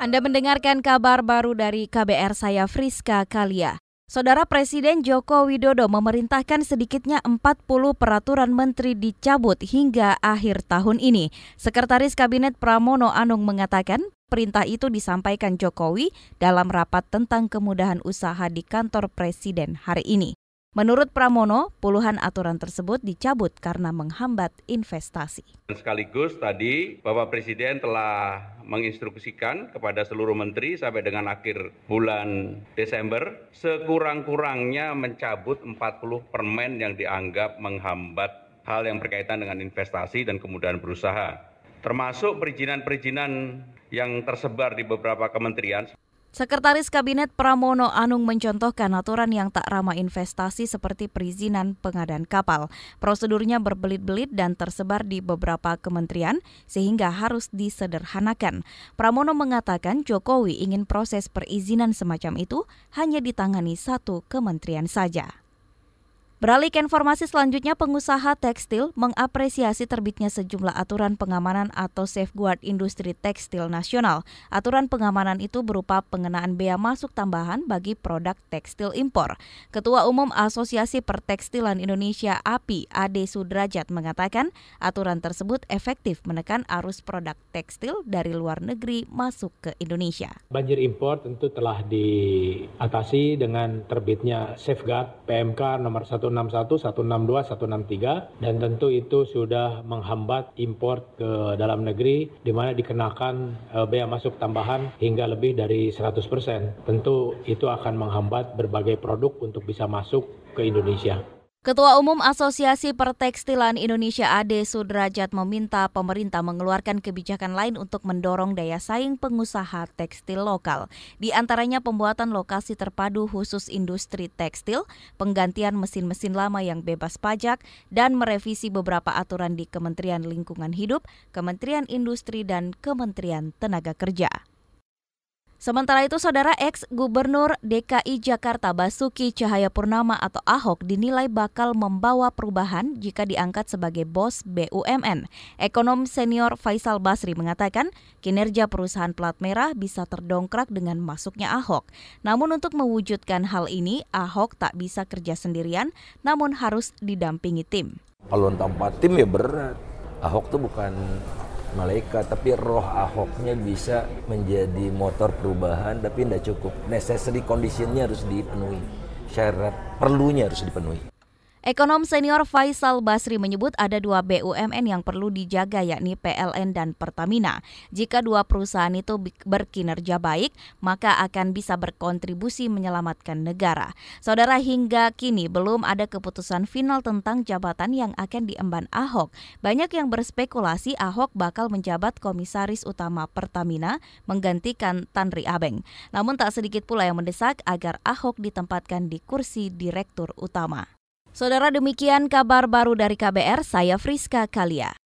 Anda mendengarkan kabar baru dari KBR saya Friska Kalia. Saudara Presiden Joko Widodo memerintahkan sedikitnya 40 peraturan menteri dicabut hingga akhir tahun ini. Sekretaris Kabinet Pramono Anung mengatakan perintah itu disampaikan Jokowi dalam rapat tentang kemudahan usaha di kantor Presiden hari ini. Menurut Pramono, puluhan aturan tersebut dicabut karena menghambat investasi. Sekaligus tadi Bapak Presiden telah menginstruksikan kepada seluruh menteri sampai dengan akhir bulan Desember sekurang-kurangnya mencabut 40 permen yang dianggap menghambat hal yang berkaitan dengan investasi dan kemudahan berusaha. Termasuk perizinan-perizinan yang tersebar di beberapa kementerian. Sekretaris Kabinet Pramono Anung mencontohkan aturan yang tak ramah investasi seperti perizinan pengadaan kapal. Prosedurnya berbelit-belit dan tersebar di beberapa kementerian sehingga harus disederhanakan. Pramono mengatakan Jokowi ingin proses perizinan semacam itu hanya ditangani satu kementerian saja. Beralih ke informasi selanjutnya, pengusaha tekstil mengapresiasi terbitnya sejumlah aturan pengamanan atau safeguard industri tekstil nasional. Aturan pengamanan itu berupa pengenaan bea masuk tambahan bagi produk tekstil impor. Ketua Umum Asosiasi Pertekstilan Indonesia API Ade Sudrajat mengatakan aturan tersebut efektif menekan arus produk tekstil dari luar negeri masuk ke Indonesia. Banjir impor tentu telah diatasi dengan terbitnya safeguard PMK nomor 1 161, 162, 163 dan tentu itu sudah menghambat impor ke dalam negeri di mana dikenakan uh, bea masuk tambahan hingga lebih dari 100%. Tentu itu akan menghambat berbagai produk untuk bisa masuk ke Indonesia. Ketua Umum Asosiasi Pertekstilan Indonesia Ade Sudrajat meminta pemerintah mengeluarkan kebijakan lain untuk mendorong daya saing pengusaha tekstil lokal. Di antaranya pembuatan lokasi terpadu khusus industri tekstil, penggantian mesin-mesin lama yang bebas pajak, dan merevisi beberapa aturan di Kementerian Lingkungan Hidup, Kementerian Industri, dan Kementerian Tenaga Kerja. Sementara itu, saudara ex Gubernur DKI Jakarta Basuki Cahayapurnama atau Ahok dinilai bakal membawa perubahan jika diangkat sebagai bos BUMN. Ekonom senior Faisal Basri mengatakan kinerja perusahaan plat merah bisa terdongkrak dengan masuknya Ahok. Namun untuk mewujudkan hal ini, Ahok tak bisa kerja sendirian, namun harus didampingi tim. Kalau tanpa tim ya berat. Ahok tuh bukan malaikat tapi roh Ahoknya bisa menjadi motor perubahan tapi tidak cukup. Necessary conditionnya harus dipenuhi. Syarat perlunya harus dipenuhi Ekonom senior Faisal Basri menyebut ada dua BUMN yang perlu dijaga yakni PLN dan Pertamina. Jika dua perusahaan itu berkinerja baik, maka akan bisa berkontribusi menyelamatkan negara. Saudara hingga kini belum ada keputusan final tentang jabatan yang akan diemban Ahok. Banyak yang berspekulasi Ahok bakal menjabat komisaris utama Pertamina menggantikan Tanri Abeng. Namun tak sedikit pula yang mendesak agar Ahok ditempatkan di kursi direktur utama. Saudara demikian kabar baru dari KBR, saya Friska Kalia.